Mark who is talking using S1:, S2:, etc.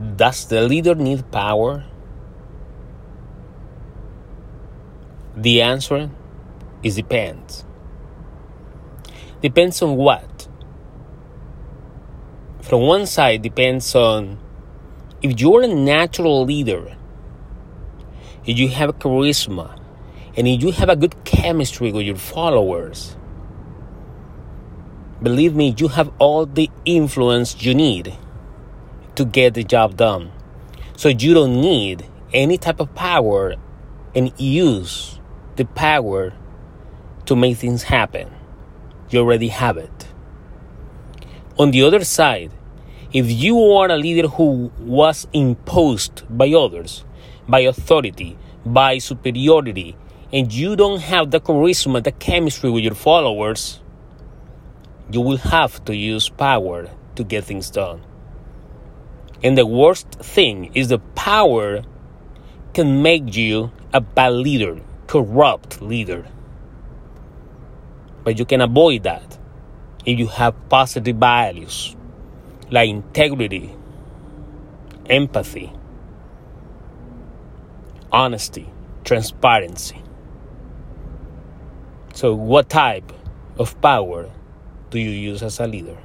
S1: Does the leader need power? The answer is depends. Depends on what? From one side, depends on if you're a natural leader, if you have charisma, and if you have a good chemistry with your followers, believe me, you have all the influence you need to get the job done. So you don't need any type of power and use the power to make things happen. You already have it. On the other side, if you are a leader who was imposed by others, by authority, by superiority, and you don't have the charisma, the chemistry with your followers, you will have to use power to get things done. And the worst thing is the power can make you a bad leader, corrupt leader. But you can avoid that if you have positive values like integrity, empathy, honesty, transparency. So, what type of power do you use as a leader?